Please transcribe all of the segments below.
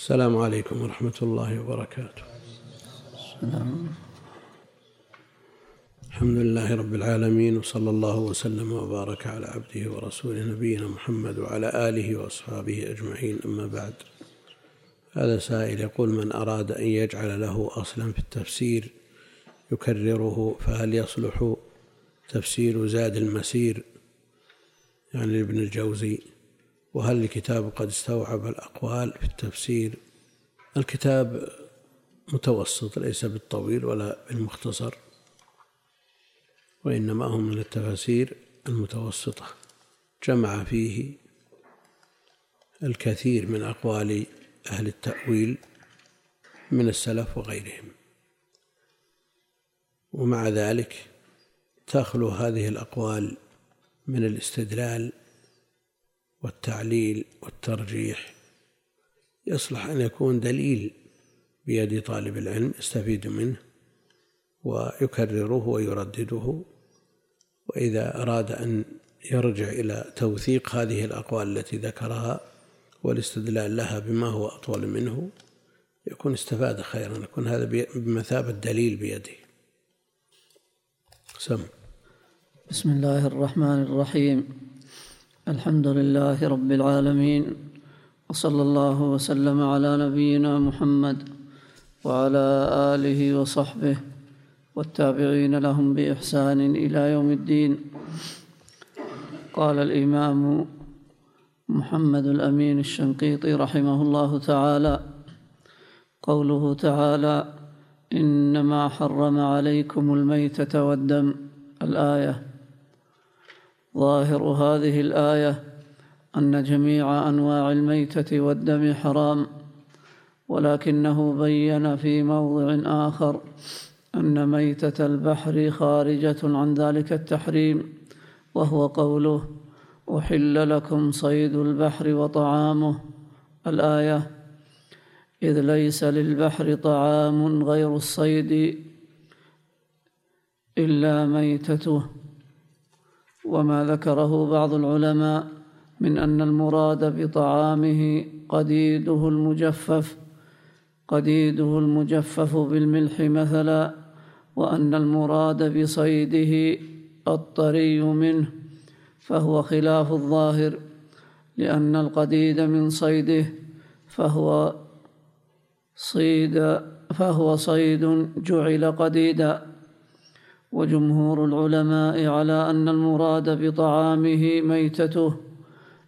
السلام عليكم ورحمة الله وبركاته. الحمد لله رب العالمين وصلى الله وسلم وبارك على عبده ورسوله نبينا محمد وعلى آله وأصحابه أجمعين أما بعد. هذا سائل يقول من أراد أن يجعل له أصلا في التفسير يكرره فهل يصلح تفسير زاد المسير؟ يعني لابن الجوزي. وهل الكتاب قد استوعب الأقوال في التفسير؟ الكتاب متوسط ليس بالطويل ولا بالمختصر وإنما هو من التفاسير المتوسطة. جمع فيه الكثير من أقوال أهل التأويل من السلف وغيرهم. ومع ذلك تخلو هذه الأقوال من الاستدلال والتعليل والترجيح. يصلح أن يكون دليل بيد طالب العلم يستفيد منه ويكرره ويردده وإذا أراد أن يرجع إلى توثيق هذه الأقوال التي ذكرها والاستدلال لها بما هو أطول منه يكون استفاد خيرا. يكون هذا بمثابة دليل بيده. سم. بسم الله الرحمن الرحيم. الحمد لله رب العالمين وصلى الله وسلم على نبينا محمد وعلى آله وصحبه والتابعين لهم بإحسان إلى يوم الدين. قال الإمام محمد الأمين الشنقيطي رحمه الله تعالى قوله تعالى إنما حرم عليكم الميتة والدم. الآية ظاهر هذه الآية أن جميع أنواع الميتة والدم حرام ولكنه بين في موضع آخر أن ميتة البحر خارجة عن ذلك التحريم وهو قوله أحل لكم صيد البحر وطعامه. الآية إذ ليس للبحر طعام غير الصيد إلا ميتته. وما ذكره بعض العلماء من أن المراد بطعامه قديده المجفف قديده المجفف بالملح مثلا وأن المراد بصيده الطري منه فهو خلاف الظاهر لأن القديد من صيده فهو صيد فهو صيد جعل قديدا. وجمهور العلماء على أن المراد بطعامه ميتته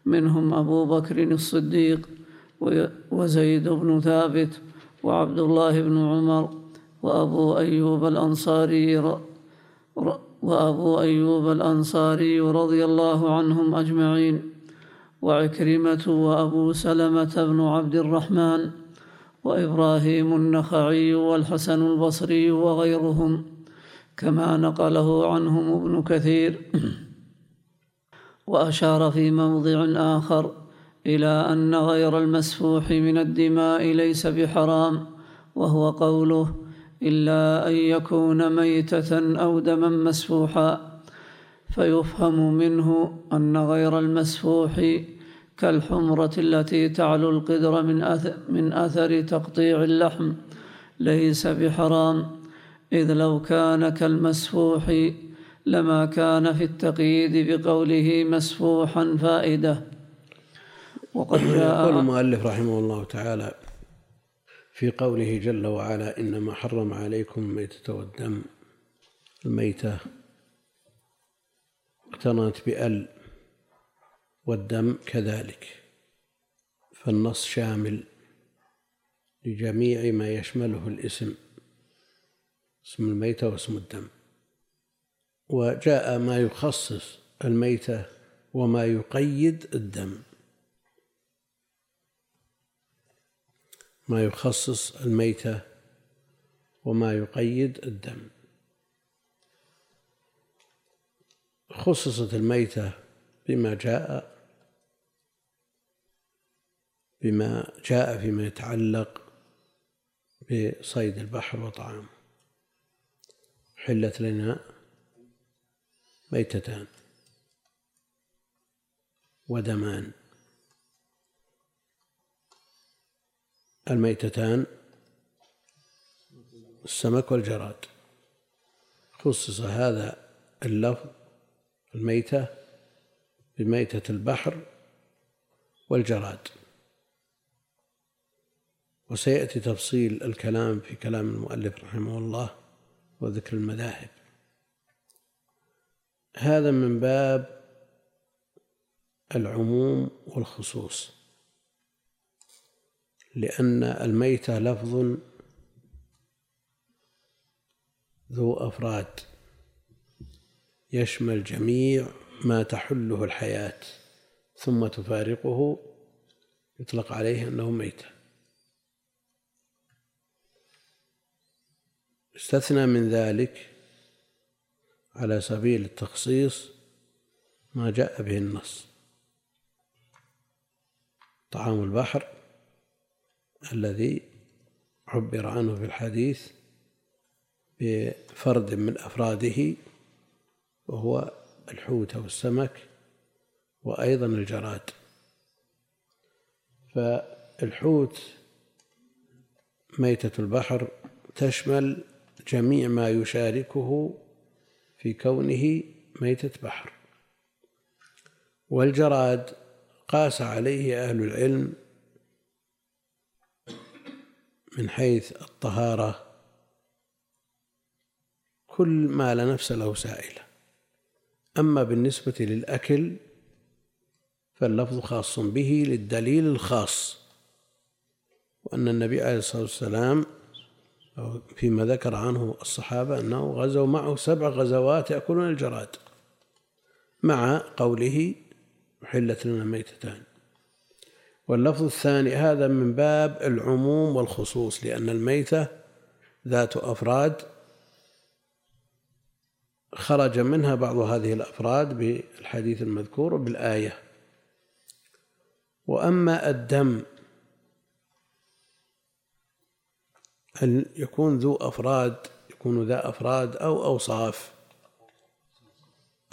منهم أبو بكر الصديق وزيد بن ثابت وعبد الله بن عمر وأبو أيوب الأنصاري وأبو أيوب الأنصاري رضي الله عنهم أجمعين وعكرمة وأبو سلمة بن عبد الرحمن وإبراهيم النخعي والحسن البصري وغيرهم. كما نقله عنهم ابن كثير. وأشار في موضع آخر إلى أن غير المسفوح من الدماء ليس بحرام وهو قوله إلا أن يكون ميتة أو دما مسفوحا. فيفهم منه أن غير المسفوح كالحمرة التي تعلو القدر من أثر تقطيع اللحم ليس بحرام. إذ لو كان كالمسفوح لما كان في التقييد بقوله مسفوحا فائدة. وقد جاء يقول المؤلف رحمه الله تعالى في قوله جل وعلا إنما حرم عليكم الميتة والدم. الميتة اقترنت بأل والدم كذلك. فالنص شامل لجميع ما يشمله الاسم. اسم الميتة واسم الدم. وجاء ما يخصص الميتة وما يقيد الدم. ما يخصص الميتة وما يقيد الدم. خصصت الميتة بما جاء بما جاء فيما يتعلق بصيد البحر وطعامه. حلت لنا ميتتان ودمان. الميتتان السمك والجراد. خصص هذا اللفظ الميتة بميتة البحر والجراد. وسيأتي تفصيل الكلام في كلام المؤلف رحمه الله. وذكر المذاهب. هذا من باب العموم والخصوص لأن الميتة لفظ ذو أفراد. يشمل جميع ما تحله الحياة ثم تفارقه يطلق عليه أنه ميتة استثنى من ذلك على سبيل التخصيص ما جاء به النص. طعام البحر الذي عبر عنه في الحديث بفرد من أفراده وهو الحوت أو السمك وأيضا الجراد. فالحوت ميتة البحر تشمل جميع ما يشاركه في كونه ميتة بحر. والجراد قاس عليه أهل العلم من حيث الطهارة. كل ما لا نفس له سائلة. أما بالنسبة للأكل فاللفظ خاص به للدليل الخاص وأن النبي عليه الصلاة والسلام فيما ذكر عنه الصحابة أنه غزوا معه سبع غزوات يأكلون الجراد مع قوله أحلت لنا ميتتان. واللفظ الثاني هذا من باب العموم والخصوص لأن الميتة ذات أفراد خرج منها بعض هذه الأفراد بالحديث المذكور وبالآية. وأما الدم هل يكون ذو أفراد يكون ذا أفراد أو أوصاف.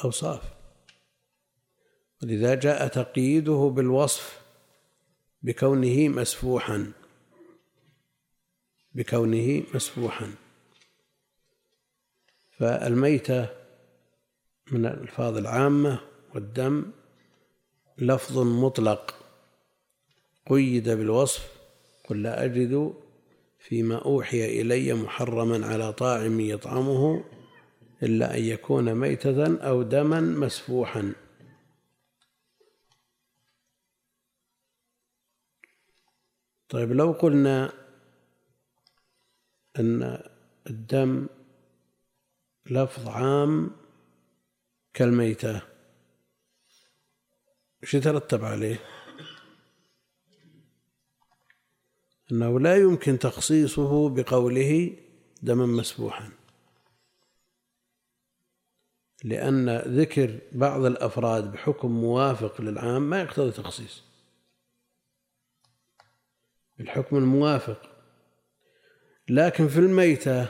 أوصاف. ولذا جاء تقييده بالوصف بكونه مسفوحا. بكونه مسفوحا. فالميتة من الألفاظ العامة والدم لفظ مطلق. قيد بالوصف قل لا أجد فيما أوحي إلي محرما على طاعم يطعمه إلا أن يكون ميتة أو دما مسفوحا طيب لو قلنا أن الدم لفظ عام كالميتة إيش يترتب عليه؟ أنه لا يمكن تخصيصه بقوله دما مسفوحا لأن ذكر بعض الأفراد بحكم موافق للعام ما يقتضي تخصيص. الحكم الموافق. لكن في الميتة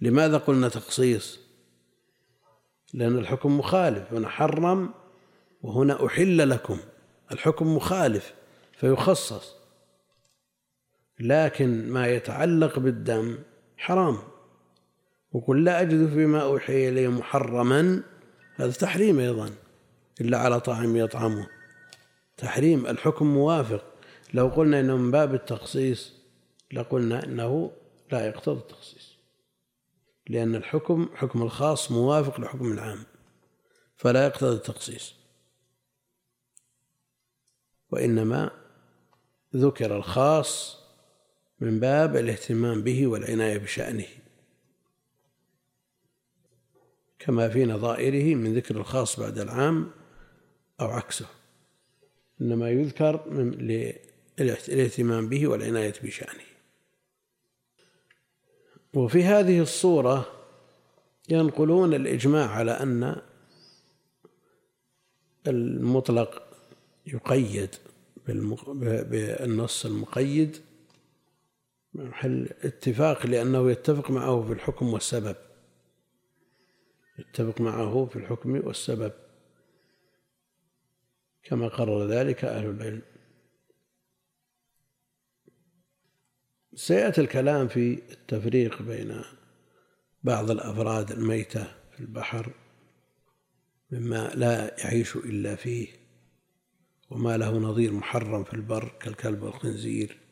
لماذا قلنا تخصيص؟ لأن الحكم مخالف. هنا حرم وهنا أحل لكم. الحكم مخالف فيخصص. لكن ما يتعلق بالدم حرام. وقل لا أجد فيما أوحي إلي محرما هذا تحريم أيضا إلا على طاعم يطعمه. تحريم الحكم موافق. لو قلنا إنه من باب التخصيص لقلنا إنه لا يقتضي التخصيص. لأن الحكم حكم الخاص موافق لحكم العام فلا يقتضي التخصيص. وإنما ذكر الخاص من باب الاهتمام به والعناية بشأنه. كما في نظائره من ذكر الخاص بعد العام أو عكسه. إنما يذكر للاهتمام به والعناية بشأنه. وفي هذه الصورة ينقلون الإجماع على أن المطلق يقيد بالنص المقيد محل اتفاق لأنه يتفق معه في الحكم والسبب. يتفق معه في الحكم والسبب. كما قرر ذلك أهل العلم. سيأتي الكلام في التفريق بين بعض الأفراد الميتة في البحر مما لا يعيش إلا فيه وما له نظير محرم في البر كالكلب والخنزير.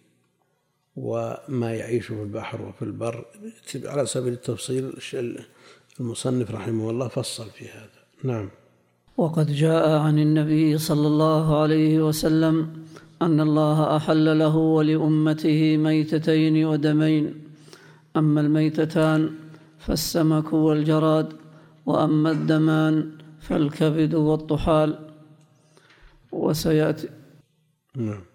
وما يعيش في البحر وفي البر. على سبيل التفصيل المصنف رحمه الله فصل في هذا. نعم. وقد جاء عن النبي صلى الله عليه وسلم أن الله أحل له ولأمته ميتتين ودمين. أما الميتتان فالسمك والجراد وأما الدمان فالكبد والطحال. وسيأتي نعم.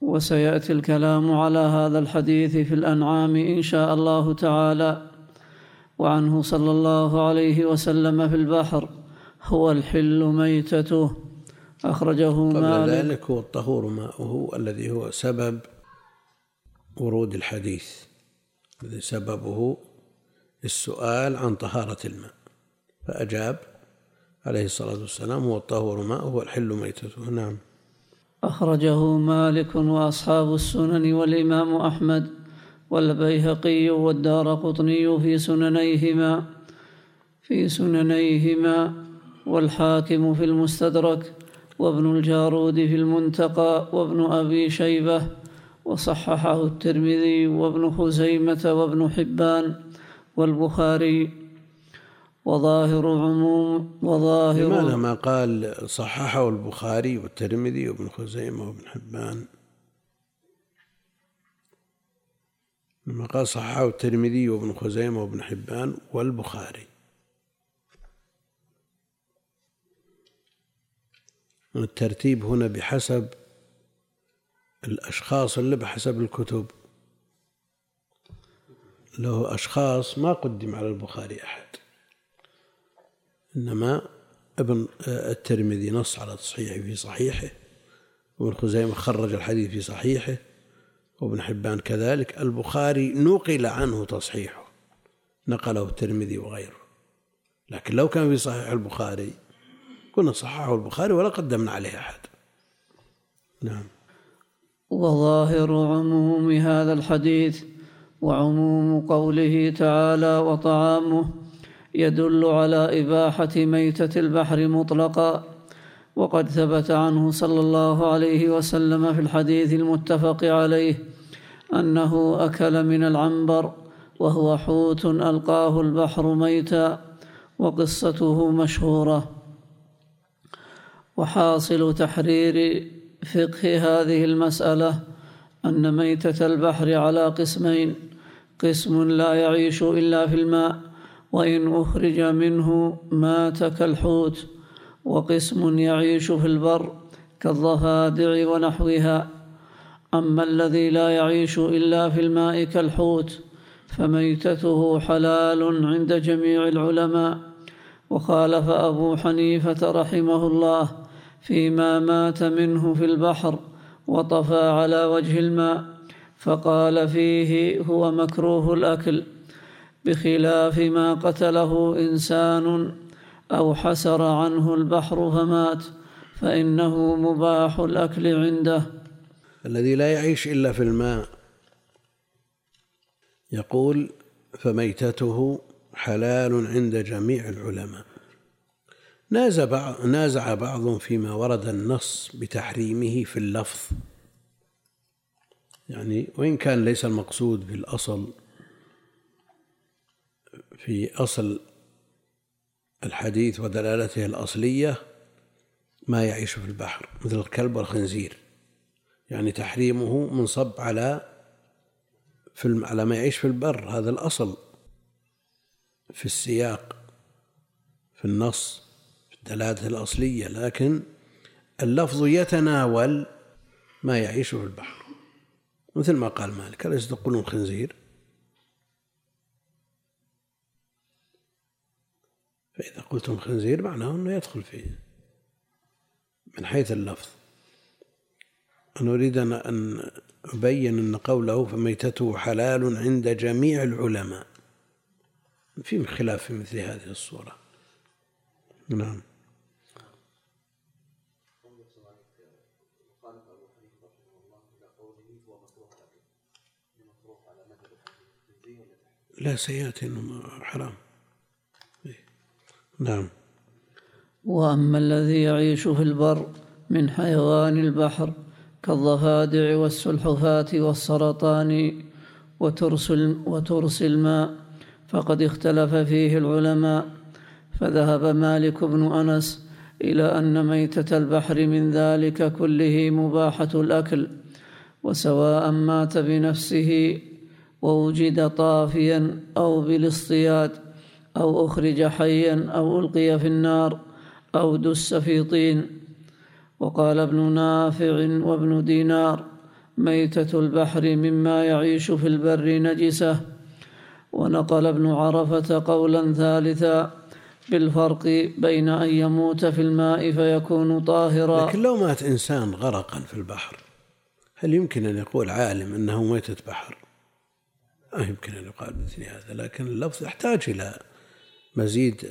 وسيأتي الكلام على هذا الحديث في الأنعام إن شاء الله تعالى. وعنه صلى الله عليه وسلم في البحر. هو الحل ميتته. أخرجه قبل مالك. ذلك هو الطهور ماؤه الذي هو سبب ورود الحديث. الذي سببه السؤال عن طهارة الماء. فأجاب عليه الصلاة والسلام هو الطهور ماؤه والحل ميتته. نعم. أخرجه مالك وأصحاب السنن والإمام أحمد والبيهقي والدار قطني في سننيهما في سننيهما والحاكم في المستدرك وابن الجارود في المنتقى وابن أبي شيبة وصححه الترمذي وابن خزيمة وابن حبان والبخاري وظاهر عموم وظاهر لماذا ما قال صححه البخاري والترمذي وابن خزيمة وابن حبان؟ لما قال صححه الترمذي وابن خزيمة وابن حبان والبخاري. الترتيب هنا بحسب الأشخاص اللي بحسب الكتب. له أشخاص ما قدم على البخاري أحد. إنما ابن الترمذي نص على تصحيحه في صحيحه وابن خزيمة خرج الحديث في صحيحه وابن حبان كذلك. البخاري نقل عنه تصحيحه نقله الترمذي وغيره. لكن لو كان في صحيح البخاري قلنا صححه البخاري ولا قدمنا عليه أحد. نعم. وظاهر عموم هذا الحديث وعموم قوله تعالى وطعامه يدل على إباحة ميتة البحر مطلقا. وقد ثبت عنه صلى الله عليه وسلم في الحديث المتفق عليه أنه أكل من العنبر وهو حوت ألقاه البحر ميتا وقصته مشهورة. وحاصل تحرير فقه هذه المسألة أن ميتة البحر على قسمين قسم لا يعيش إلا في الماء وإن أخرج منه مات كالحوت وقسم يعيش في البر كالضفادع ونحوها. أما الذي لا يعيش إلا في الماء كالحوت فميتته حلال عند جميع العلماء. وخالف أبو حنيفة رحمه الله فيما مات منه في البحر وطفى على وجه الماء فقال فيه هو مكروه الأكل. بخلاف ما قتله إنسان أو حسر عنه البحر فمات فإنه مباح الأكل عنده. الذي لا يعيش إلا في الماء. يقول فميتته حلال عند جميع العلماء. نازع بعض نازع بعض فيما ورد النص بتحريمه في اللفظ. يعني وإن كان ليس المقصود في الأصل في أصل الحديث ودلالته الأصلية ما يعيش في البحر مثل الكلب والخنزير. يعني تحريمه منصب على في على ما يعيش في البر هذا الأصل. في السياق في النص في الدلالة الأصلية. لكن اللفظ يتناول ما يعيش في البحر مثل ما قال مالك أليس تقولون خنزير؟ فإذا قلتم خنزير معناه أنه يدخل فيه. من حيث اللفظ. أنا أريد أن أبين أن قوله فميتته حلال عند جميع العلماء. في خلاف في مثل هذه الصورة. نعم. لا سيأتي أنه حرام. نعم. وأما الذي يعيش في البر من حيوان البحر كالضفادع والسلحفاة والسرطان وترس, وترس الماء فقد اختلف فيه العلماء. فذهب مالك بن أنس إلى أن ميتة البحر من ذلك كله مباحة الأكل وسواء مات بنفسه ووجد طافيا أو بالاصطياد. أو أخرج حيا أو ألقي في النار أو دس في طين. وقال ابن نافع وابن دينار ميتة البحر مما يعيش في البر نجسة. ونقل ابن عرفة قولا ثالثا بالفرق بين أن يموت في الماء فيكون طاهرا. لكن لو مات إنسان غرقا في البحر هل يمكن أن يقول عالم أنه ميتة بحر؟ ما يمكن أن يقال مثل هذا لكن اللفظ يحتاج إلى مزيد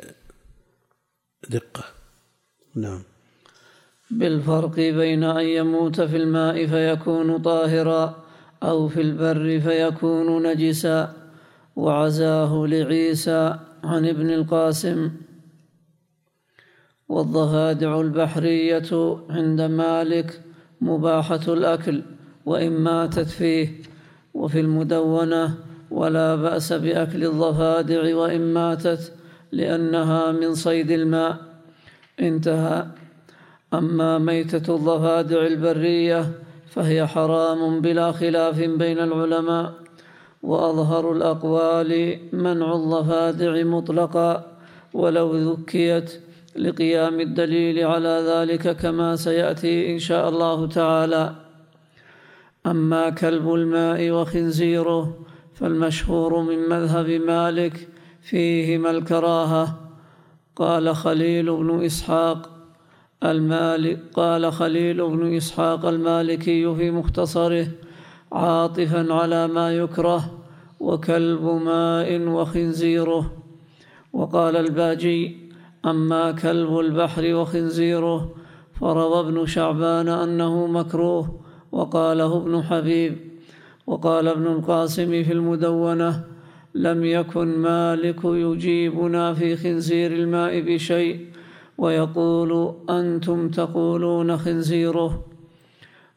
دقة. نعم. بالفرق بين أن يموت في الماء فيكون طاهرا أو في البر فيكون نجسا. وعزاه لعيسى عن ابن القاسم. والضفادع البحرية عند مالك مباحة الأكل وإن ماتت فيه. وفي المدونة ولا بأس بأكل الضفادع وإن ماتت لأنها من صيد الماء. انتهى. أما ميتة الضفادع البرية فهي حرام بلا خلاف بين العلماء وأظهر الأقوال منع الضفادع مطلقا ولو ذكيت لقيام الدليل على ذلك كما سيأتي إن شاء الله تعالى. أما كلب الماء وخنزيره فالمشهور من مذهب مالك فيهما الكراهة؟ قال خليل بن إسحاق المالك قال خليل بن إسحاق المالكي في مختصره عاطفا على ما يكره وكلب ماء وخنزيره. وقال الباجي أما كلب البحر وخنزيره فروى ابن شعبان أنه مكروه وقاله ابن حبيب. وقال ابن القاسم في المدونة لم يكن مالك يجيبنا في خنزير الماء بشيء ويقول أنتم تقولون خنزيره.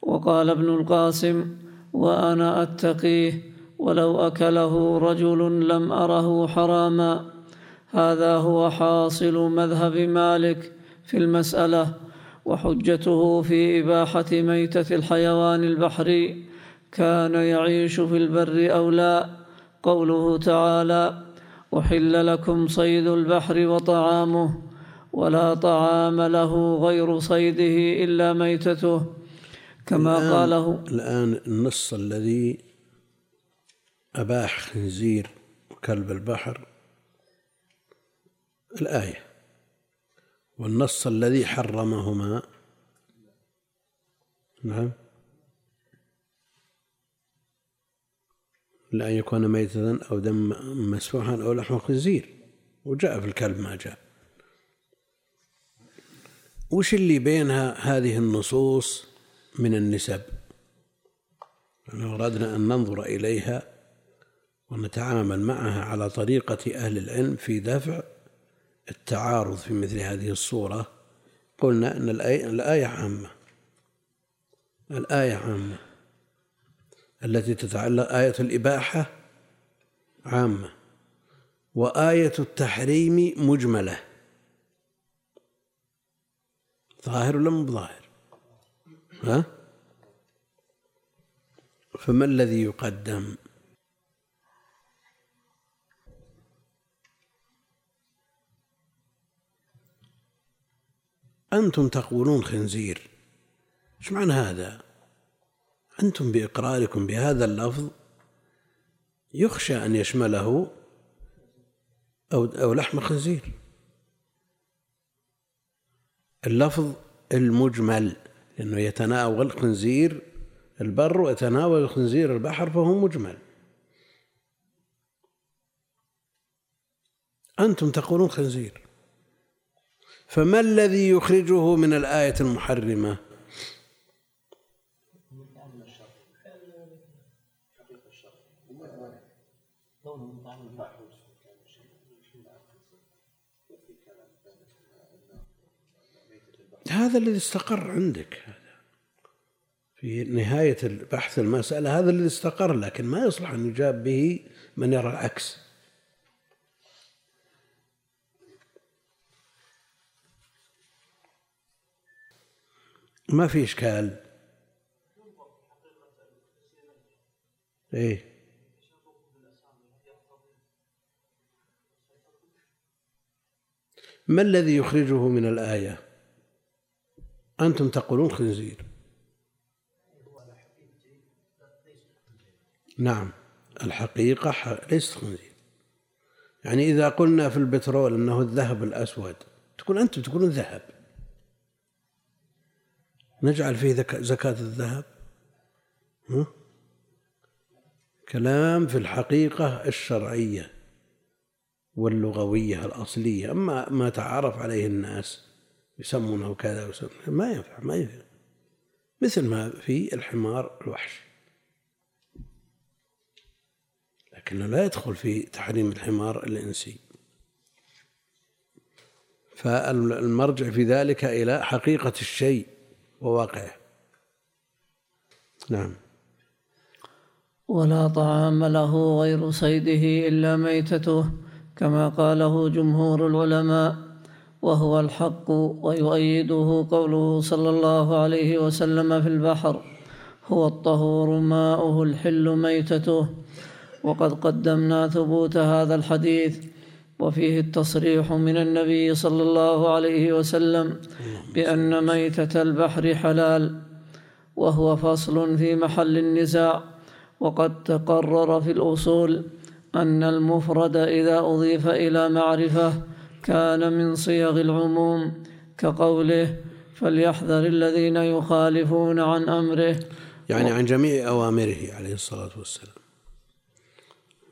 وقال ابن القاسم وأنا أتقيه ولو أكله رجل لم أره حراما. هذا هو حاصل مذهب مالك في المسألة وحجته في إباحة ميتة الحيوان البحري. كان يعيش في البر أو لا. قوله تعالى أحل لكم صيد البحر وطعامه ولا طعام له غير صيده إلا ميتته. كما الآن قاله الآن النص الذي أباح خنزير وكلب البحر. الآية والنص الذي حرمهما. نعم. لأن يكون ميتة أو دم مسفوحا أو لحم خنزير. وجاء في الكلب ما جاء. وش اللي بينها هذه النصوص من النسب؟ لو أردنا أن ننظر إليها ونتعامل معها على طريقة أهل العلم في دفع التعارض في مثل هذه الصورة. قلنا أن الآية عامة. الآية عامة. التي تتعلق آية الإباحة عامة وآية التحريم مجملة. ظاهر ولا مو بظاهر؟ ها؟ فما الذي يقدم؟ أنتم تقولون خنزير إيش معنى هذا؟ أنتم بإقراركم بهذا اللفظ يخشى أن يشمله أو أو لحم خنزير. اللفظ المجمل لأنه يتناول خنزير البر ويتناول خنزير البحر فهو مجمل. أنتم تقولون خنزير. فما الذي يخرجه من الآية المحرمة؟ هذا الذي استقر عندك. في نهاية بحث المسألة هذا الذي استقر لكن ما يصلح أن يجاب به من يرى العكس. ما في إشكال. إيه. ما الذي يخرجه من الآية؟ أنتم تقولون خنزير. نعم الحقيقة ليست خنزير. يعني إذا قلنا في البترول أنه الذهب الأسود تقول أنتم تقولون ذهب. نجعل فيه زكاة الذهب. ها؟ كلام في الحقيقة الشرعية واللغوية الأصلية أما ما تعارف عليه الناس يسمونه كذا ويسمونه. ما ينفع ما ينفع. مثل ما في الحمار الوحش. لكنه لا يدخل في تحريم الحمار الإنسي. فالمرجع في ذلك إلى حقيقة الشيء وواقعه. نعم. ولا طعام له غير صيده إلا ميتته كما قاله جمهور العلماء. وهو الحق ويؤيده قوله صلى الله عليه وسلم في البحر هو الطهور ماؤه الحل ميتته. وقد قدمنا ثبوت هذا الحديث وفيه التصريح من النبي صلى الله عليه وسلم بأن ميتة البحر حلال وهو فصل في محل النزاع. وقد تقرر في الأصول أن المفرد إذا أضيف إلى معرفة كان من صيغ العموم كقوله فليحذر الذين يخالفون عن أمره. يعني عن جميع أوامره عليه الصلاة والسلام.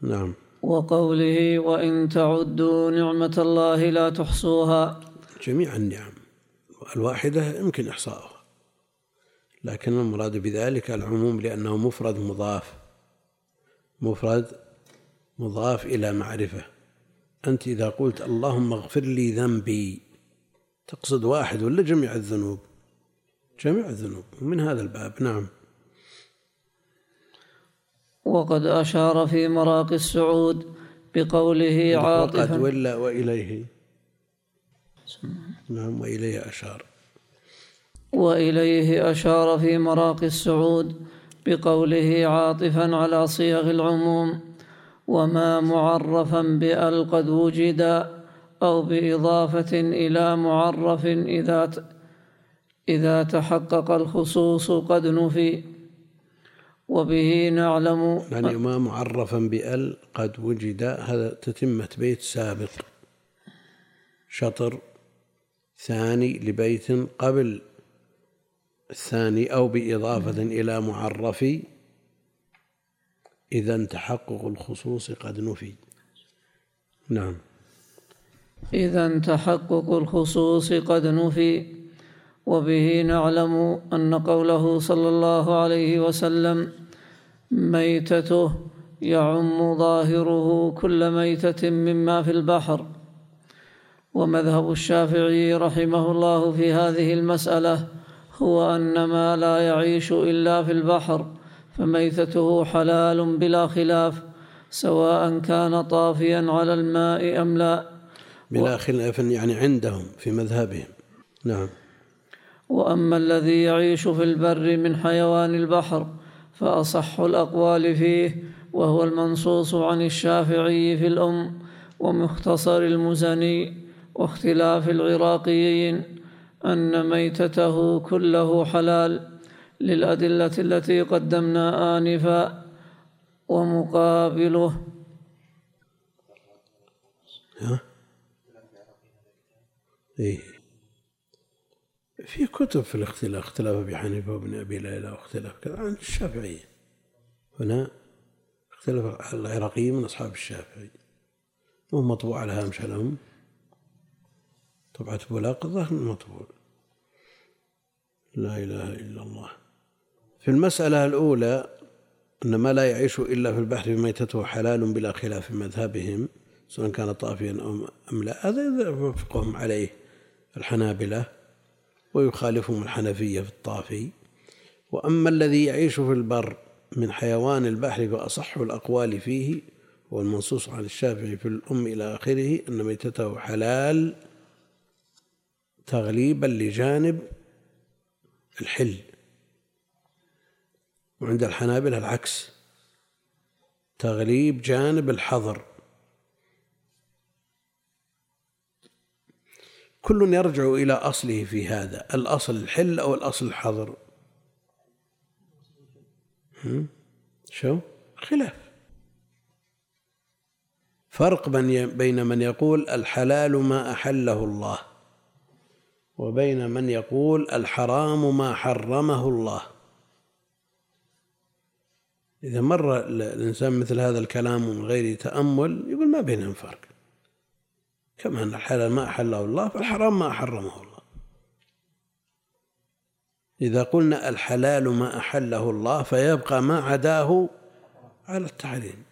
نعم. وقوله وإن تعدوا نعمة الله لا تحصوها. جميع النعم الواحدة يمكن إحصاؤها. لكن المراد بذلك العموم لأنه مفرد مضاف. مفرد مضاف إلى معرفة. أنت إذا قلت اللهم اغفر لي ذنبي تقصد واحد ولا جميع الذنوب؟ جميع الذنوب من هذا الباب نعم. وقد أشار في مراقي السعود بقوله عاطفا. وقد ولا وإليه. نعم وإليه أشار. وإليه أشار في مراقي السعود بقوله عاطفا على صيغ العموم. وما معرفا بأل قد وجد أو بإضافة إلى معرف إذا إذا تحقق الخصوص قد نفي. وبه نعلم يعني ما معرفا بأل قد وجد هذا تتمة بيت سابق. شطر ثاني لبيت قبل الثاني أو بإضافة إلى معرف إذا تحقق الخصوص قد نفي. نعم. إذا تحقق الخصوص قد نفي وبه نعلم أن قوله صلى الله عليه وسلم ميتته يعم ظاهره كل ميتة مما في البحر. ومذهب الشافعي رحمه الله في هذه المسألة هو أن ما لا يعيش إلا في البحر. فميتته حلال بلا خلاف سواء كان طافيا على الماء أم لا. بلا خلاف يعني عندهم في مذهبهم. نعم. وأما الذي يعيش في البر من حيوان البحر فأصح الأقوال فيه وهو المنصوص عن الشافعي في الأم ومختصر المزني واختلاف العراقيين أن ميتته كله حلال. للأدلة التي قدمنا آنفا ومقابله. ها؟ إيه. في كتب في الاختلاف اختلاف أبي حنيفة وابن أبي ليلى واختلاف كذا عن الشافعية هنا اختلف العراقيين من أصحاب الشافعي. مو مطبوع على هامش لهم طبعة بولاق الظاهر مطبوع. لا إله إلا الله. في المسألة الأولى أن ما لا يعيش إلا في البحر بميتته حلال بلا خلاف في مذهبهم سواء كان طافيا أم لا. هذا يوافقهم عليه الحنابلة ويخالفهم الحنفية في الطافي. وأما الذي يعيش في البر من حيوان البحر فأصح الأقوال فيه هو المنصوص عن الشافعي في الأم إلى آخره أن ميتته حلال تغليبا لجانب الحل. وعند الحنابلة العكس. تغليب جانب الحظر. كل يرجع إلى أصله في هذا الأصل الحل أو الأصل الحظر. شو؟ خلاف. فرق بين من يقول الحلال ما أحله الله وبين من يقول الحرام ما حرمه الله. إذا مر الإنسان مثل هذا الكلام من غير تأمل يقول ما بينهم فرق. كما أن الحلال ما أحله الله فالحرام ما حرمه الله. إذا قلنا الحلال ما أحله الله فيبقى ما عداه على التحريم.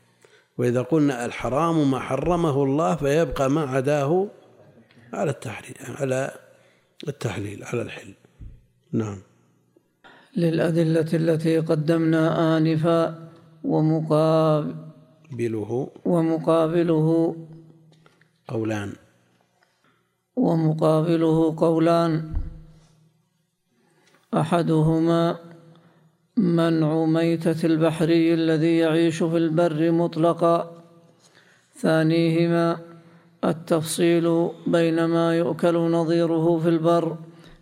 وإذا قلنا الحرام ما حرمه الله فيبقى ما عداه على التحريم على التحليل على الحل. نعم. للأدلة التي قدمنا آنفا ومقابله ومقابله قولان. ومقابله قولان. أحدهما منع ميتة البحري الذي يعيش في البر مطلقا. ثانيهما التفصيل بين ما يؤكل نظيره في البر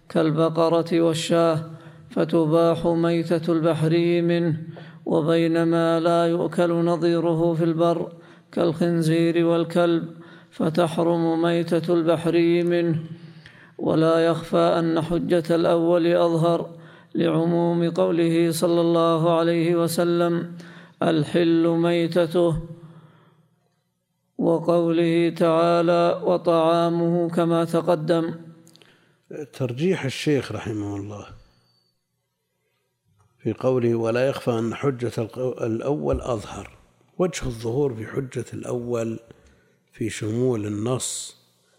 كالبقرة والشاه. فتباح ميتة البحري منه وبين ما لا يؤكل نظيره في البر كالخنزير والكلب فتحرم ميتة البحري منه. ولا يخفى أن حجة الأول أظهر لعموم قوله صلى الله عليه وسلم الحل ميتته. وقوله تعالى وطعامه كما تقدم. ترجيح الشيخ رحمه الله. في قوله ولا يخفى أن حجة الأول أظهر. وجه الظهور في حجة الأول في شمول النص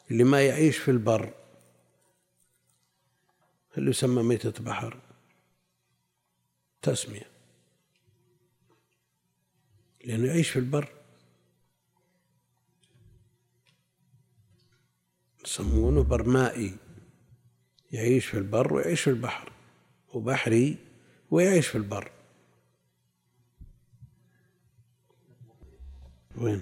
لما يعيش في البر. هل يسمى ميتة بحر. تسمية. لأنه يعيش في البر. يسمونه برمائي. يعيش في البر ويعيش في البحر. وبحري ويعيش في البر وين؟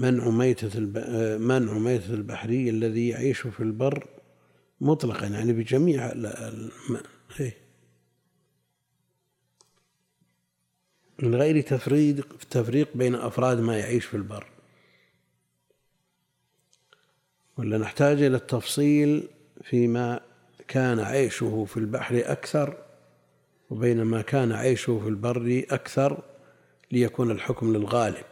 منع ميتة الب... منع ميتة البحري الذي يعيش في البر مطلقا يعني بجميع الم... إيه؟ من غير تفريق تفريق بين أفراد ما يعيش في البر. ولا نحتاج إلى التفصيل فيما كان عيشه في البحر أكثر وبين ما كان عيشه في البر أكثر ليكون الحكم للغالب.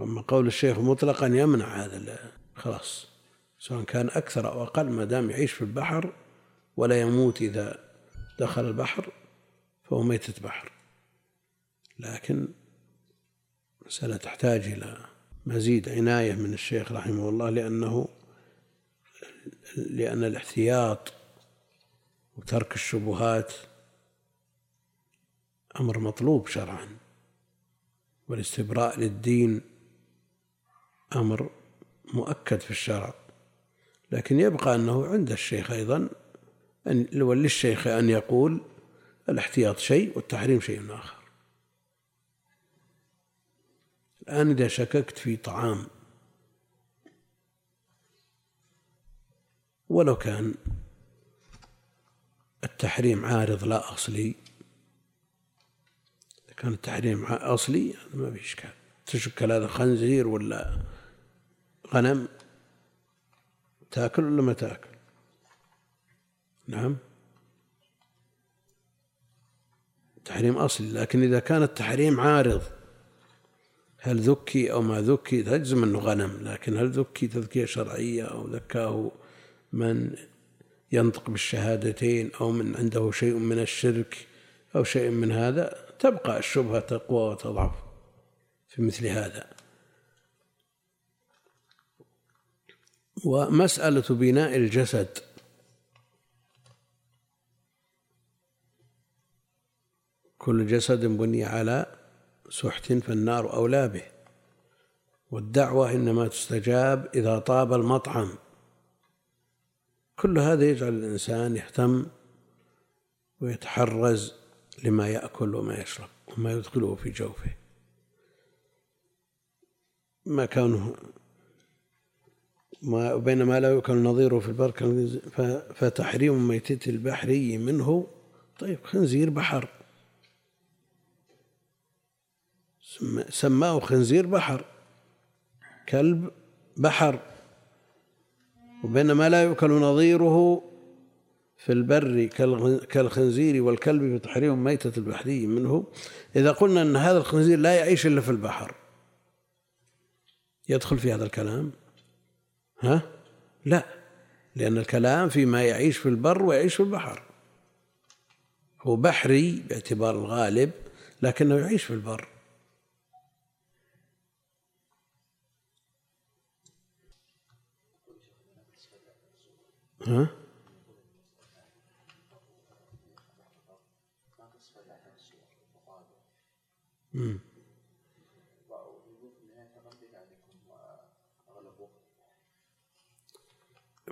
أما قول الشيخ مطلقا يمنع هذا خلاص. سواء كان أكثر أو أقل ما دام يعيش في البحر ولا يموت إذا دخل البحر فهو ميتة بحر لكن مسألة تحتاج إلى مزيد عناية من الشيخ رحمه الله لأنه لأن الاحتياط وترك الشبهات أمر مطلوب شرعا والاستبراء للدين أمر مؤكد في الشرع. لكن يبقى أنه عند الشيخ أيضا أن للشيخ أن يقول الاحتياط شيء والتحريم شيء آخر. الآن إذا شككت في طعام. ولو كان التحريم عارض لا أصلي إذا كان التحريم أصلي ما في إشكال. تشك هذا خنزير ولا غنم تأكل ولا ما تأكل؟ نعم. تحريم أصلي لكن إذا كان التحريم عارض هل ذكي أو ما ذكي تجزم أنه غنم لكن هل ذكي تذكية شرعية أو ذكاه من ينطق بالشهادتين أو من عنده شيء من الشرك أو شيء من هذا؟ تبقى الشبهة تقوى وتضعف في مثل هذا. ومسألة بناء الجسد. كل جسد بني على سحت فالنار أولى به. والدعوة إنما تستجاب إذا طاب المطعم. كل هذا يجعل الإنسان يهتم ويتحرز لما يأكل وما يشرب وما يدخله في جوفه. ما كونه ما بينما لا يؤكل نظيره في البر فتحريم ميتة البحري منه طيب خنزير بحر. سماه خنزير بحر كلب بحر. وبينما لا يؤكل نظيره في البر كالخنزير والكلب في تحريم ميتة البحري منه. إذا قلنا أن هذا الخنزير لا يعيش إلا في البحر يدخل في هذا الكلام؟ ها؟ لا لأن الكلام فيما يعيش في البر ويعيش في البحر. هو بحري باعتبار الغالب لكنه يعيش في البر. ها؟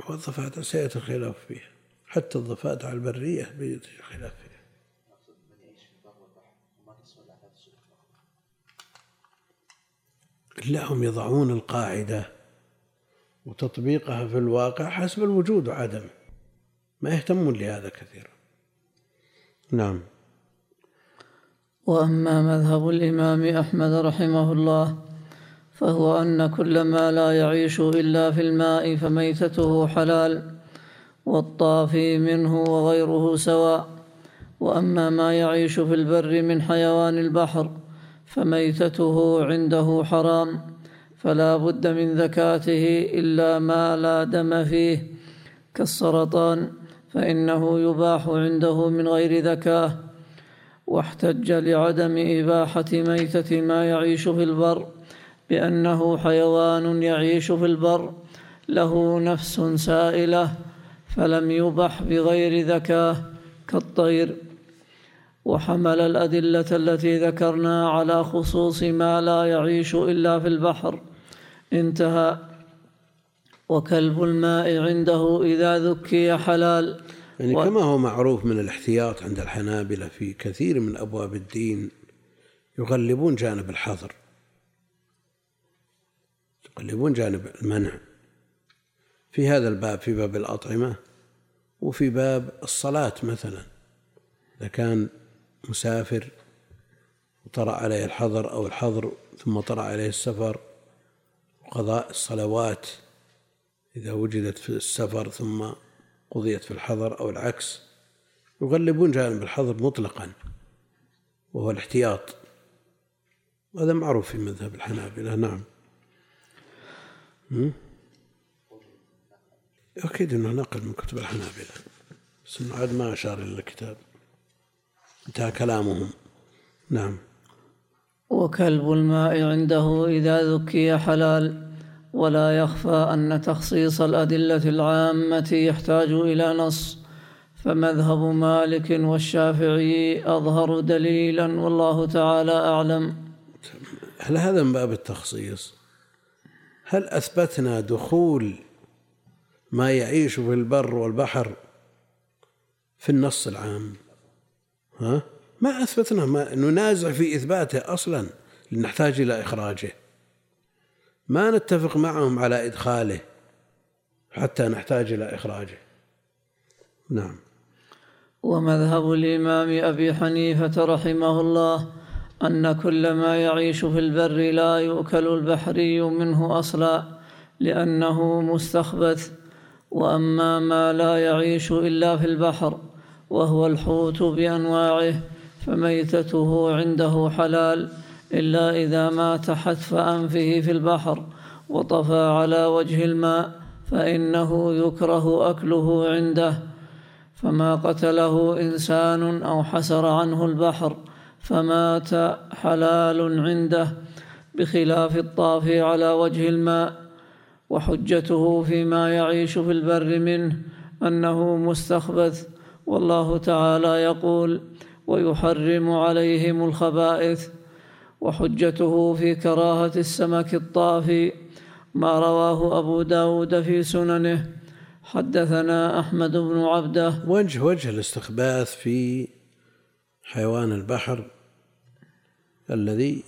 والضفادع سيأتي الخلاف فيها. حتى الضفادع البرية بيأتي الخلاف فيها. لا هم يضعون القاعدة وتطبيقها في الواقع حسب الوجود وعدمه ما يهتمون لهذا كثيرا. نعم. وأما مذهب الإمام أحمد رحمه الله فهو أن كل ما لا يعيش إلا في الماء فميتته حلال والطافي منه وغيره سواء. وأما ما يعيش في البر من حيوان البحر فميتته عنده حرام. فلا بد من زكاته إلا ما لا دم فيه كالسرطان فإنه يباح عنده من غير ذكاه واحتج لعدم إباحة ميتة ما يعيش في البر بأنه حيوان يعيش في البر له نفس سائلة فلم يبح بغير ذكاه كالطير. وحمل الأدلة التي ذكرنا على خصوص ما لا يعيش إلا في البحر. انتهى. وكلب الماء عنده إذا ذكي حلال. يعني و... كما هو معروف من الاحتياط عند الحنابلة في كثير من أبواب الدين يغلبون جانب الحظر يغلبون جانب المنع. في هذا الباب في باب الأطعمة وفي باب الصلاة مثلا. إذا كان مسافر وطرأ عليه الحظر أو الحظر ثم طرأ عليه السفر قضاء الصلوات إذا وجدت في السفر ثم قضيت في الحضر أو العكس يغلبون جانب الحظر مطلقا وهو الاحتياط. هذا معروف في مذهب الحنابلة نعم. أكيد أنه نقل من كتب الحنابلة بس عاد ما أشار إلى الكتاب. انتهى كلامهم. نعم. وكلب الماء عنده إذا ذكي حلال ولا يخفى أن تخصيص الأدلة العامة يحتاج إلى نص. فمذهب مالك والشافعي أظهر دليلا والله تعالى أعلم. هل هذا من باب التخصيص؟ هل أثبتنا دخول ما يعيش في البر والبحر في النص العام؟ ها؟ ما أثبتنا ما ننازع في إثباته أصلا لنحتاج إلى إخراجه. ما نتفق معهم على إدخاله حتى نحتاج إلى إخراجه. نعم. ومذهب الإمام أبي حنيفة رحمه الله أن كل ما يعيش في البر لا يؤكل البحري منه أصلا لأنه مستخبث. وأما ما لا يعيش إلا في البحر وهو الحوت بأنواعه فميتته عنده حلال إلا إذا مات حتف أنفه في البحر وطفى على وجه الماء فإنه يكره أكله عنده. فما قتله إنسان أو حسر عنه البحر فمات حلال عنده بخلاف الطافي على وجه الماء. وحجته فيما يعيش في البر منه أنه مستخبث. والله تعالى يقول ويحرم عليهم الخبائث وحجته في كراهة السمك الطافي ما رواه أبو داود في سننه. حدثنا أحمد بن عبده. وجه وجه الاستخباث في حيوان البحر الذي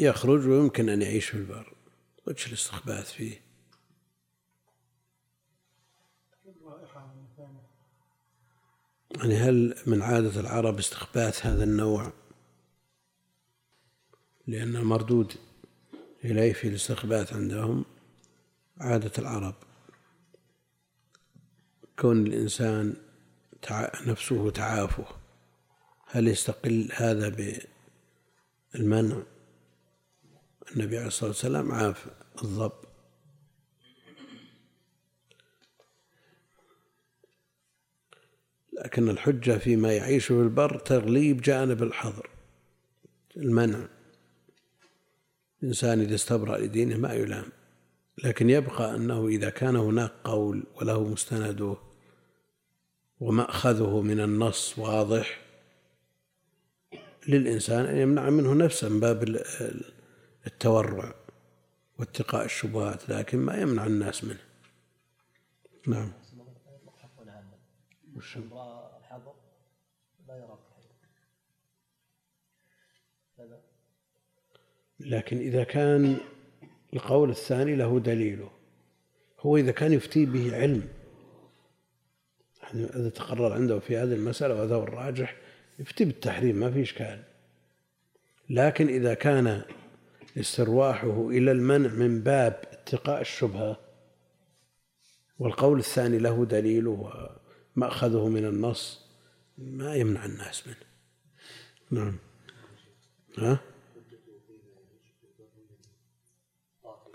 يخرج ويمكن أن يعيش في البر. وجه الاستخباث فيه. يعني هل من عادة العرب استخباث هذا النوع؟ لأن المردود إليه في الاستخباث عندهم عادة العرب. كون الإنسان نفسه تعافه هل يستقل هذا بالمنع؟ النبي عليه الصلاة والسلام عاف الضب. لكن الحجة فيما يعيش في البر تغليب جانب الحظر المنع. الإنسان إذا استبرأ لدينه ما يلام لكن يبقى أنه إذا كان هناك قول وله مستنده ومأخذه من النص واضح للإنسان أن يمنع منه نفسه من باب التورع واتقاء الشبهات لكن ما يمنع الناس منه. نعم. الحظر؟ لا يرى لكن إذا كان القول الثاني له دليله هو إذا كان يفتي به علم. يعني إذا تقرر عنده في هذه المسألة وهذا هو الراجح يفتي بالتحريم ما في إشكال. لكن إذا كان استرواحه إلى المنع من باب اتقاء الشبهة والقول الثاني له دليله ومأخذه من النص ما يمنع الناس منه. نعم. ها؟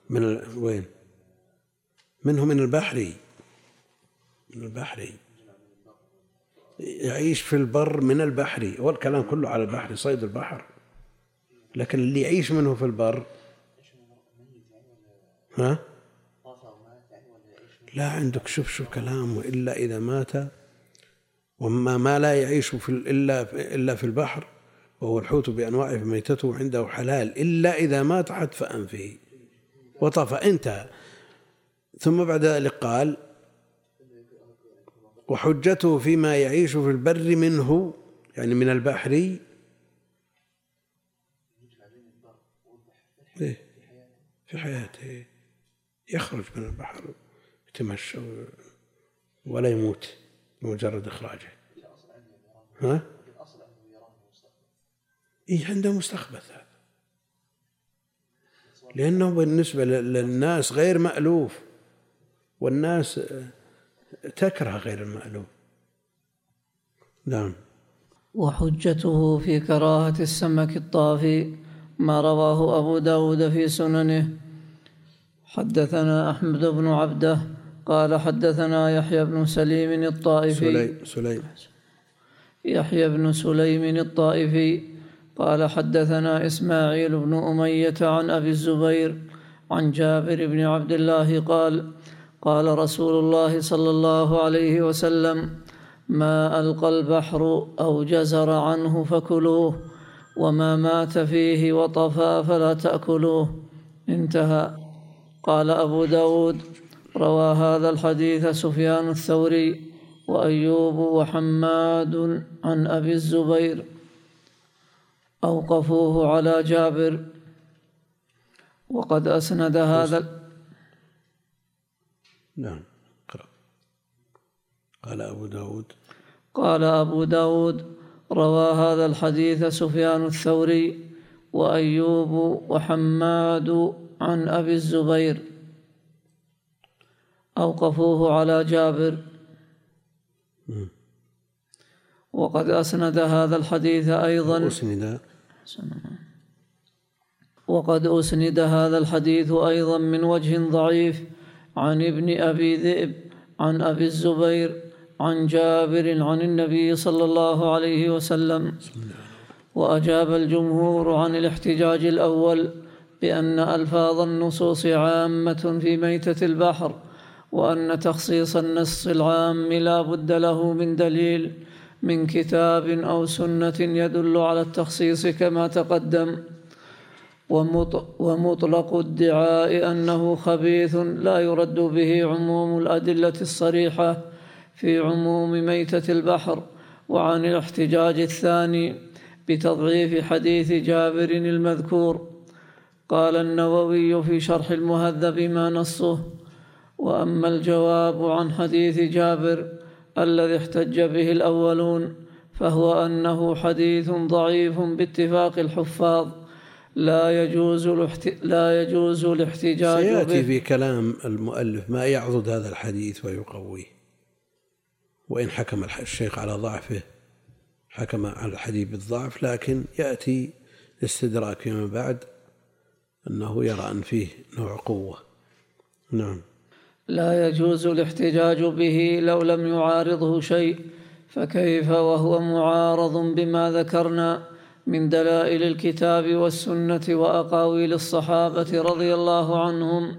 من وين؟ منه من البحري من البحري يعيش في البر من البحر. والكلام كله على البحر صيد البحر. لكن اللي يعيش منه في البر ها؟ لا عندك شوف شوف كلام إلا إذا مات وما ما لا يعيش في إلا إلا في البحر وهو الحوت بأنواعه فميتته عنده حلال إلا إذا مات حتف أنفه وطفى انتهى ثم بعد ذلك قال وحجته فيما يعيش في البر منه يعني من البحر. إيه في حياته. يخرج من البحر. يتمشى ولا يموت بمجرد إخراجه. ها؟ إيه عنده مستخبث هذا لأنه بالنسبة للناس غير مألوف والناس تكره غير المألوف. نعم. وحجته في كراهة السمك الطافي ما رواه أبو داود في سننه. حدثنا أحمد بن عبده قال حدثنا يحيى بن سليم الطائفي. سليم, سليم. يحيى بن سليم الطائفي قال حدثنا إسماعيل بن أمية عن أبي الزبير عن جابر بن عبد الله قال قال رسول الله صلى الله عليه وسلم ما ألقى البحر أو جزر عنه فكلوه وما مات فيه وطفى فلا تأكلوه. انتهى. قال أبو داود روى هذا الحديث سفيان الثوري وأيوب وحماد عن أبي الزبير. أوقفوه على جابر. وقد أسند هذا نعم قال أبو داود. قال أبو داود روى هذا الحديث سفيان الثوري وأيوب وحماد عن أبي الزبير. أوقفوه على جابر. وقد أسند هذا الحديث أيضا. أسند وقد أسند هذا الحديث أيضا من وجه ضعيف. عن ابن أبي ذئب عن أبي الزبير عن جابر عن النبي صلى الله عليه وسلم. وأجاب الجمهور عن الاحتجاج الأول بأن ألفاظ النصوص عامة في ميتة البحر. وأن تخصيص النص العام لا بد له من دليل من كتاب أو سنة يدل على التخصيص كما تقدم. ومطلق الدعاء أنه خبيث لا يرد به عموم الأدلة الصريحة في عموم ميتة البحر وعن الاحتجاج الثاني بتضعيف حديث جابر المذكور. قال النووي في شرح المهذب ما نصه وأما الجواب عن حديث جابر الذي احتج به الأولون فهو أنه حديث ضعيف باتفاق الحفاظ لا يجوز. لا يجوز الاحتجاج سيأتي به في كلام المؤلف ما يعضد هذا الحديث ويقويه. وإن حكم الشيخ على ضعفه حكم على الحديث بالضعف لكن يأتي استدراك فيما بعد أنه يرى أن فيه نوع قوة. نعم. لا يجوز الاحتجاج به لو لم يعارضه شيء فكيف وهو معارض بما ذكرنا من دلائل الكتاب والسنة وأقاويل الصحابة رضي الله عنهم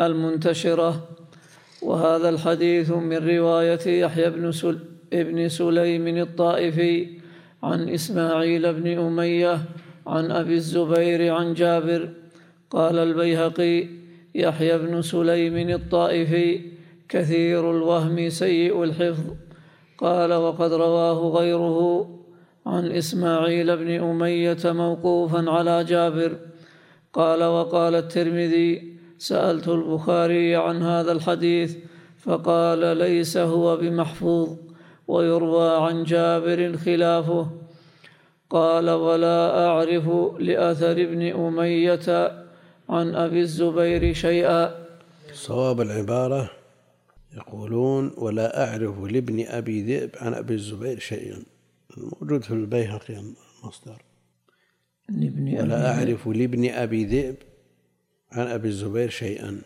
المنتشرة؟ وهذا الحديث من رواية يحيى بن سل ابن سليم الطائفي عن إسماعيل بن أمية عن أبي الزبير عن جابر قال البيهقي يحيى بن سليم الطائفي كثير الوهم سيء الحفظ. قال وقد رواه غيره عن إسماعيل بن أمية موقوفا على جابر. قال وقال الترمذي سألت البخاري عن هذا الحديث فقال ليس هو بمحفوظ ويروى عن جابر خلافه. قال ولا أعرف لأثر ابن أمية عن أبي الزبير شيئا. صواب العبارة يقولون ولا أعرف لابن أبي ذئب عن أبي الزبير شيئا. موجود في البيهقي المصدر. لابن ولا أعرف لابن أبي ذئب عن أبي الزبير شيئا.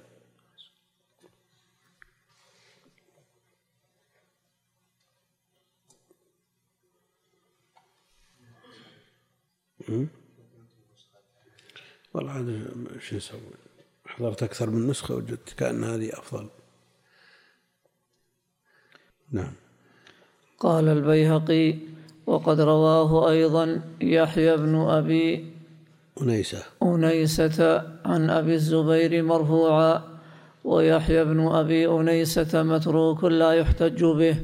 Mm-hmm. والله عاد شو نسوي؟ حضرت أكثر من نسخة وجدت كأن هذه أفضل. نعم. قال البيهقي وقد رواه أيضا يحيى بن أبي أنيسة. أنيسة عن أبي الزبير مرفوعا ويحيى بن أبي أنيسة متروك لا يحتج به.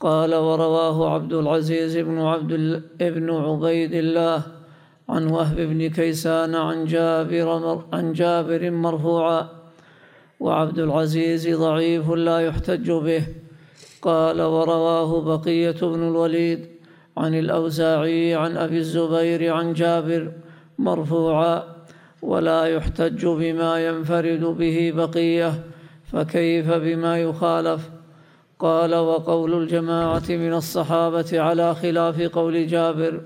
قال ورواه عبد العزيز بن عبد ابن عبيد الله عن وهب بن كيسان عن جابر عن جابر مرفوعا. وعبد العزيز ضعيف لا يحتج به. قال ورواه بقية بن الوليد عن الأوزاعي عن أبي الزبير عن جابر مرفوعا. ولا يحتج بما ينفرد به بقية فكيف بما يخالف؟ قال وقول الجماعة من الصحابة على خلاف قول جابر.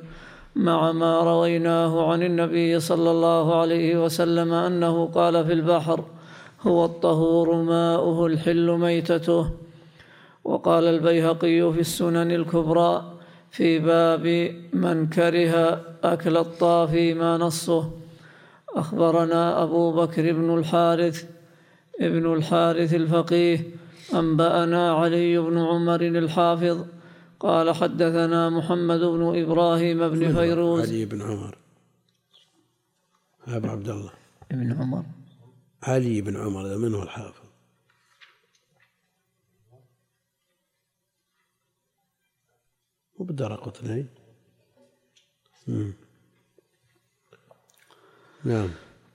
مع ما رويناه عن النبي صلى الله عليه وسلم أنه قال في البحر هو الطهور ماؤه الحل ميتته. وقال البيهقي في السنن الكبرى في باب من كره أكل الطافي ما نصه. أخبرنا أبو بكر بن الحارث ابن الحارث الفقيه أنبأنا علي بن عمر الحافظ قال حدثنا محمد بن إبراهيم بن فيروز. علي بن عمر. أبو عبد الله. ابن عمر. علي بن عمر هذا من هو الحافظ؟ وبدر قطني. نعم.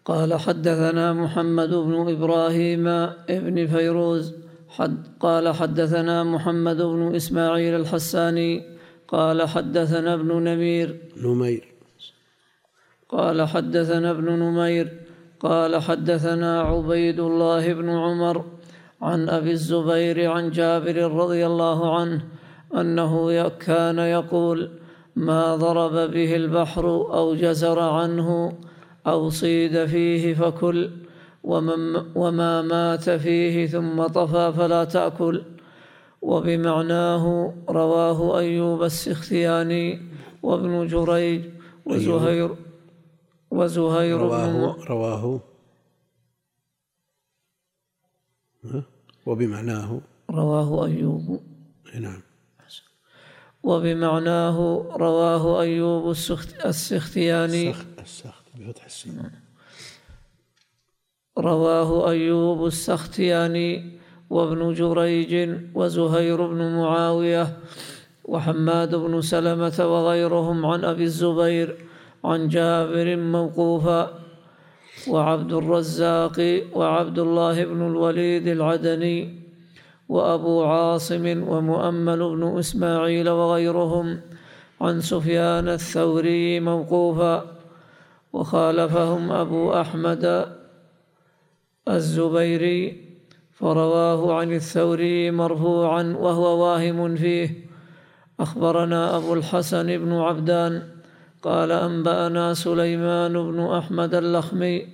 قال حدثنا محمد بن إبراهيم ابن فيروز. حد قال حدثنا محمد بن إسماعيل الحساني قال حدثنا ابن نمير. نمير. قال حدثنا ابن نمير. قال حدثنا عبيد الله بن عمر عن أبي الزبير عن جابر رضي الله عنه أنه كان يقول ما ضرب به البحر أو جزر عنه أو صيد فيه فكل وما مات فيه ثم طفى فلا تأكل. وبمعناه رواه أيوب السختياني وابن جريج وزهير وزهير رواه بن رواه. وبمعناه. رواه أيوب. نعم. وبمعناه رواه أيوب السختياني. السخت بفتح السين. رواه أيوب السختياني وابن جريج وزهير بن معاوية وحماد بن سلمة وغيرهم عن أبي الزبير عن جابر موقوفا وعبد الرزاق وعبد الله بن الوليد العدني وأبو عاصم ومؤمل بن إسماعيل وغيرهم عن سفيان الثوري موقوفا وخالفهم أبو أحمد الزبيري فرواه عن الثوري مرفوعا وهو واهم فيه. أخبرنا أبو الحسن بن عبدان قال أنبأنا سليمان بن أحمد اللخمي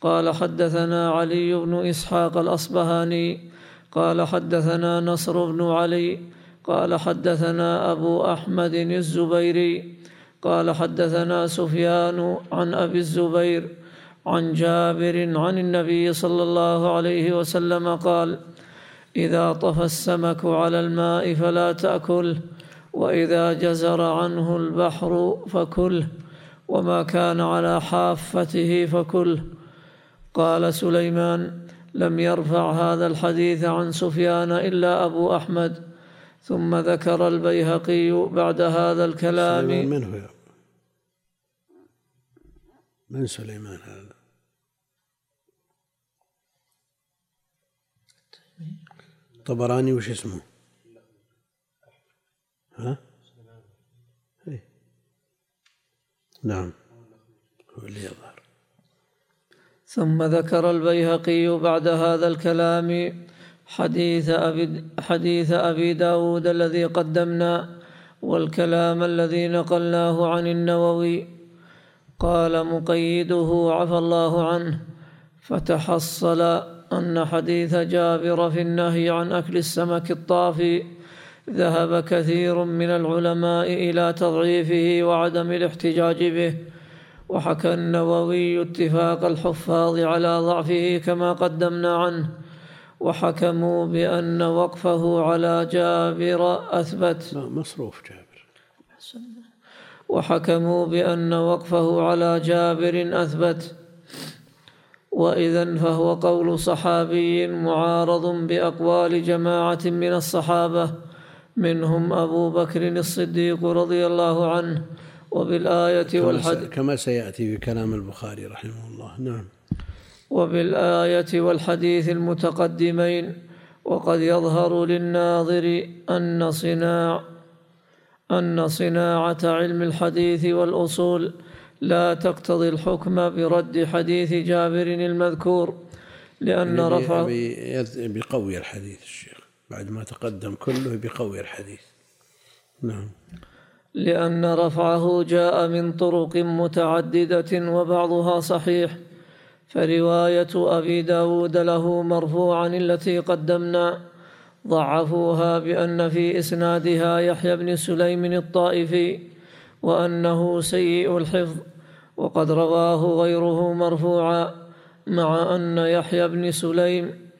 قال حدثنا علي بن إسحاق الأصبهاني قال حدثنا نصر بن علي قال حدثنا أبو أحمد الزبيري قال حدثنا سفيان عن أبي الزبير عن جابر عن النبي صلى الله عليه وسلم قال إذا طفى السمك على الماء فلا تأكله وإذا جزر عنه البحر فكله وما كان على حافته فكله قال سليمان لم يرفع هذا الحديث عن سفيان إلا أبو أحمد. ثم ذكر البيهقي بعد هذا الكلام. سليمان من هو؟ من سليمان هذا؟ طبراني وش اسمه؟ ها؟ إيه. نعم. هو اللي يظهر. ثم ذكر البيهقي بعد هذا الكلام حديث أبي, حديث أبي داود الذي قدمنا والكلام الذي نقلناه عن النووي. قال مقيده عفى الله عنه فتحصل أن حديث جابر في النهي عن أكل السمك الطافي ذهب كثير من العلماء إلى تضعيفه وعدم الاحتجاج به وحكى النووي اتفاق الحفاظ على ضعفه كما قدمنا عنه وحكموا بأن وقفه على جابر أثبت. مصروف جابر. وحكموا بأن وقفه على جابر أثبت. وإذا فهو قول صحابي معارض بأقوال جماعة من الصحابة منهم أبو بكر الصديق رضي الله عنه وبالآية والحديث كما سيأتي في كلام البخاري رحمه الله. نعم. وبالآية والحديث المتقدمين وقد يظهر للناظر أن صناع أن صناعة علم الحديث والأصول لا تقتضي الحكم برد حديث جابر المذكور لأن رفع بقوي الحديث الشيخ بعد ما تقدم كله بقوي الحديث. نعم. لأن رفعه جاء من طرق متعددة وبعضها صحيح فرواية أبي داود له مرفوعا التي قدمنا ضعفوها بأن في إسنادها يحيى بن سليم الطائفي وأنه سيء الحفظ. وقد رواه غيره مرفوعا مع أن يحيى بن سليم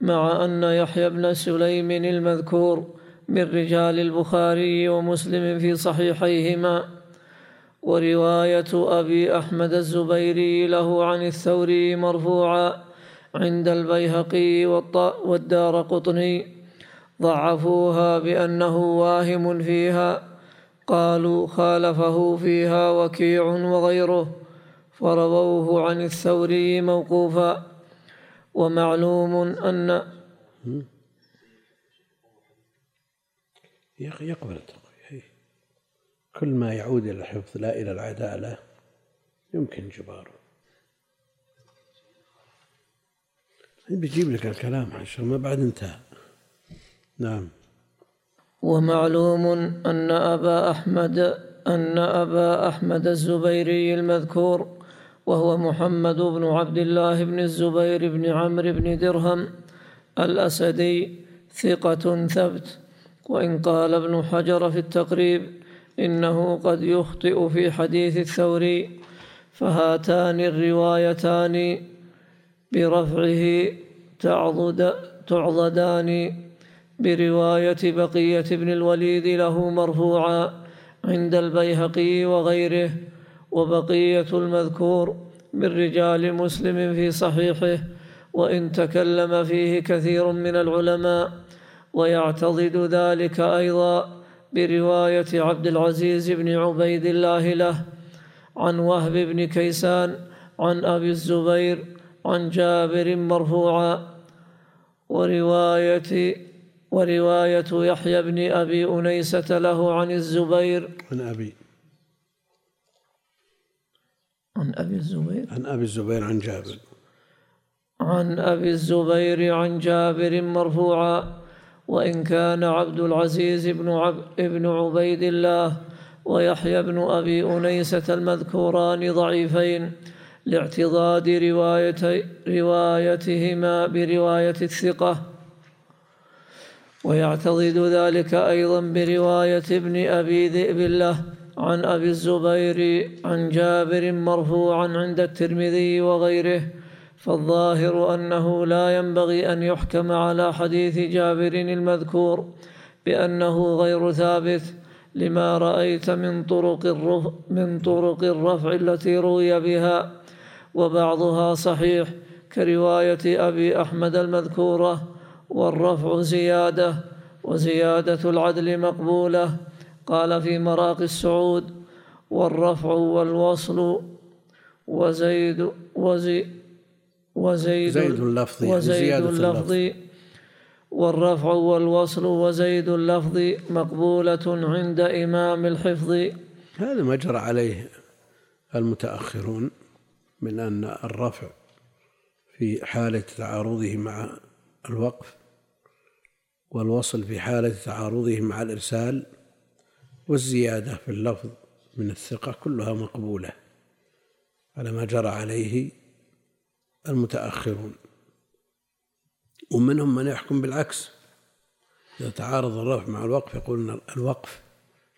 مع أن يحيى بن سليم المذكور من رجال البخاري ومسلم في صحيحيهما. ورواية أبي أحمد الزبيري له عن الثوري مرفوعا عند البيهقي والدار قطني ضعفوها بأنه واهم فيها. قالوا خالفه فيها وكيع وغيره فرووه عن الثوري موقوفا. ومعلوم أن يقبل التقوية. كل ما يعود إلى الحفظ لا إلى العدالة يمكن جباره. بيجيب لك الكلام عشان ما بعد انتهى. نعم. ومعلوم أن أبا أحمد أن أبا أحمد الزبيري المذكور وهو محمد بن عبد الله بن الزبير بن عمرو بن درهم الأسدي ثقة ثبت. وإن قال ابن حجر في التقريب إنه قد يخطئ في حديث الثوري فهاتان الروايتان برفعه تعضد تعضدان برواية بقية بن الوليد له مرفوعا عند البيهقي وغيره وبقية المذكور من رجال مسلم في صحيحه وإن تكلم فيه كثير من العلماء ويعتضد ذلك أيضا برواية عبد العزيز بن عبيد الله له عن وهب بن كيسان عن أبي الزبير عن جابر مرفوعا ورواية ورواية يحيى بن أبي أنيسة له عن الزبير. عن أبي. عن أبي الزبير. عن أبي الزبير عن جابر. عن أبي الزبير عن جابر مرفوعا. وإن كان عبد العزيز بن, عب ابن عبيد الله ويحيى بن أبي أنيسة المذكوران ضعيفين لاعتضاد رواية روايتهما برواية الثقة. ويعتضد ذلك أيضا برواية ابن أبي ذئب له عن أبي الزبير عن جابر مرفوعا عند الترمذي وغيره فالظاهر أنه لا ينبغي أن يحكم على حديث جابر المذكور بأنه غير ثابت لما رأيت من طرق الرفع من طرق الرفع التي روي بها وبعضها صحيح كرواية أبي أحمد المذكورة والرفع زيادة وزيادة العدل مقبولة. قال في مراقي السعود والرفع والوصل وزيد وزي وزيد زيد اللفظ وزيد اللفظ. والرفع والوصل وزيد اللفظ مقبولة عند إمام الحفظ. هذا ما جرى عليه المتأخرون من أن الرفع في حالة تعارضه مع الوقف والوصل في حالة تعارضه مع الإرسال والزيادة في اللفظ من الثقة كلها مقبولة على ما جرى عليه المتأخرون. ومنهم من يحكم بالعكس. إذا تعارض الرفع مع الوقف يقول الوقف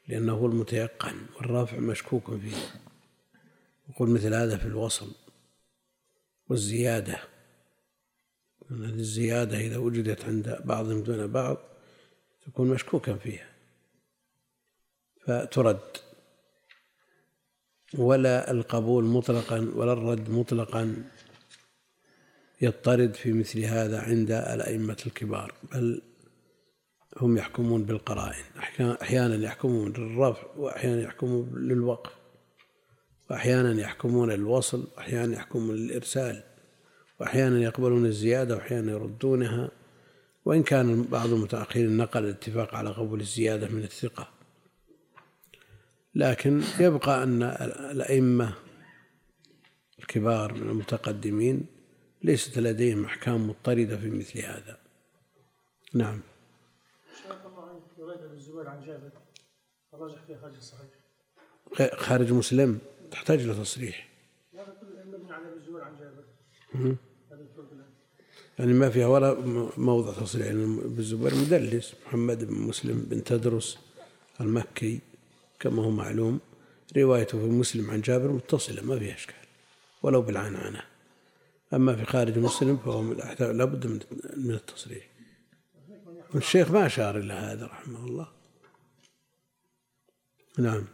لأنه هو المتيقن والرافع مشكوك فيه. يقول مثل هذا في الوصل والزيادة أن الزيادة إذا وجدت عند بعضهم دون بعض تكون مشكوكا فيها. فترد. ولا القبول مطلقا ولا الرد مطلقا يضطرد في مثل هذا عند الأئمة الكبار بل هم يحكمون بالقرائن. أحيانا يحكمون للرفع وأحيانا يحكمون للوقف وأحيانا يحكمون للوصل وأحيانا يحكمون للإرسال. وأحيانا يقبلون الزيادة وأحيانا يردونها وإن كان بعض المتأخرين نقل الاتفاق على قبول الزيادة من الثقة. لكن يبقى أن الأئمة الكبار من المتقدمين ليست لديهم أحكام مضطردة في مثل هذا. نعم. عن جابر الراجح خارج الصحيح خارج مسلم تحتاج إلى تصريح. هذا كله مبني على الزبير عن جابر. يعني ما فيها ولا موضع تصريح يعني بالزبير مدلس محمد بن مسلم بن تدرس المكي كما هو معلوم. روايته في مسلم عن جابر متصلة ما فيها إشكال ولو بالعنعنة أما في خارج مسلم فهو لابد من التصريح. الشيخ ما أشار إلى هذا رحمه الله. نعم.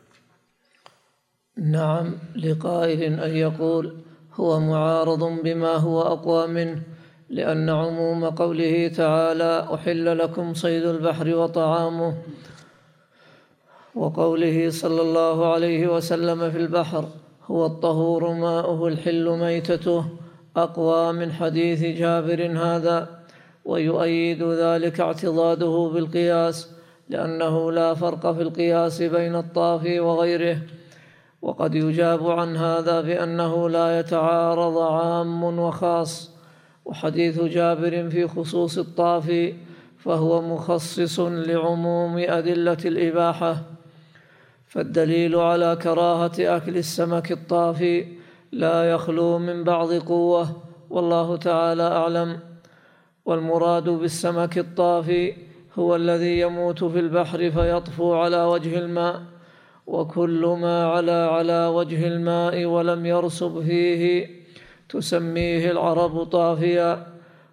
نعم لقائل أن يقول هو معارض بما هو أقوى منه. لأن عموم قوله تعالى أحل لكم صيد البحر وطعامه وقوله صلى الله عليه وسلم في البحر هو الطهور ماؤه الحل ميتته أقوى من حديث جابر هذا ويؤيد ذلك اعتضاده بالقياس لأنه لا فرق في القياس بين الطافي وغيره وقد يجاب عن هذا بأنه لا يتعارض عام وخاص وحديث جابر في خصوص الطافي فهو مخصص لعموم أدلة الإباحة. فالدليل على كراهة أكل السمك الطافي لا يخلو من بعض قوة والله تعالى أعلم. والمراد بالسمك الطافي هو الذي يموت في البحر فيطفو على وجه الماء وكل ما علا على وجه الماء ولم يرسب فيه تسميه العرب طافيا.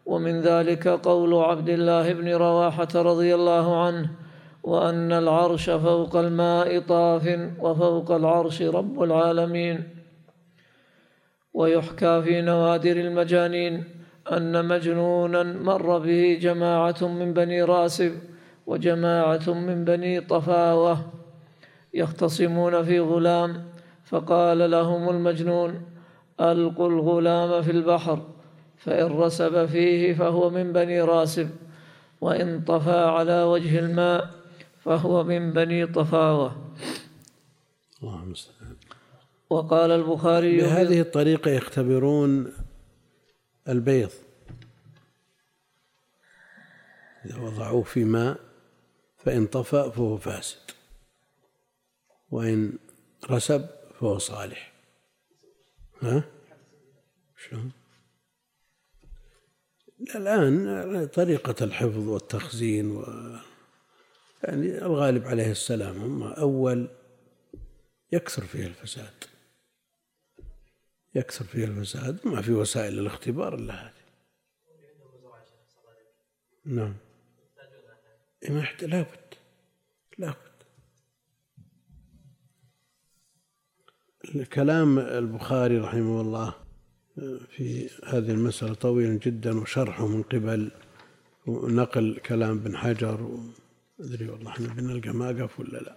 ومن ذلك قول عبد الله بن رواحة رضي الله عنه وأن العرش فوق الماء طاف وفوق العرش رب العالمين. ويحكى في نوادر المجانين أن مجنونا مر به جماعة من بني راسب وجماعة من بني طفاوة يختصمون في غلام فقال لهم المجنون ألقوا الغلام في البحر فإن رسب فيه فهو من بني راسب وإن طفى على وجه الماء فهو من بني طفاوة. اللهم وقال البخاري بهذه الطريقة يختبرون البيض. إذا وضعوه في ماء فإن طفأ فهو فاسد وإن رسب فهو صالح. ها؟ شلون؟ الآن طريقة الحفظ والتخزين و يعني الغالب عليه السلام هم أول يكثر فيه الفساد. يكثر فيه الفساد. ما في وسائل الاختبار إلا هذه. نعم. ما لابد. لابد. كلام البخاري رحمه الله في هذه المسألة طويل جدا وشرحه من قبل نقل كلام بن حجر أدري والله إحنا بنلقى ما قف ولا لا.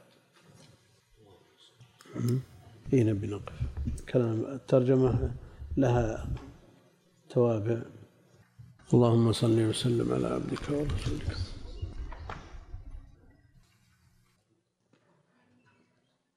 اي نبي نقف. كلام الترجمة لها توابع. اللهم صل وسلم على عبدك ورسولك.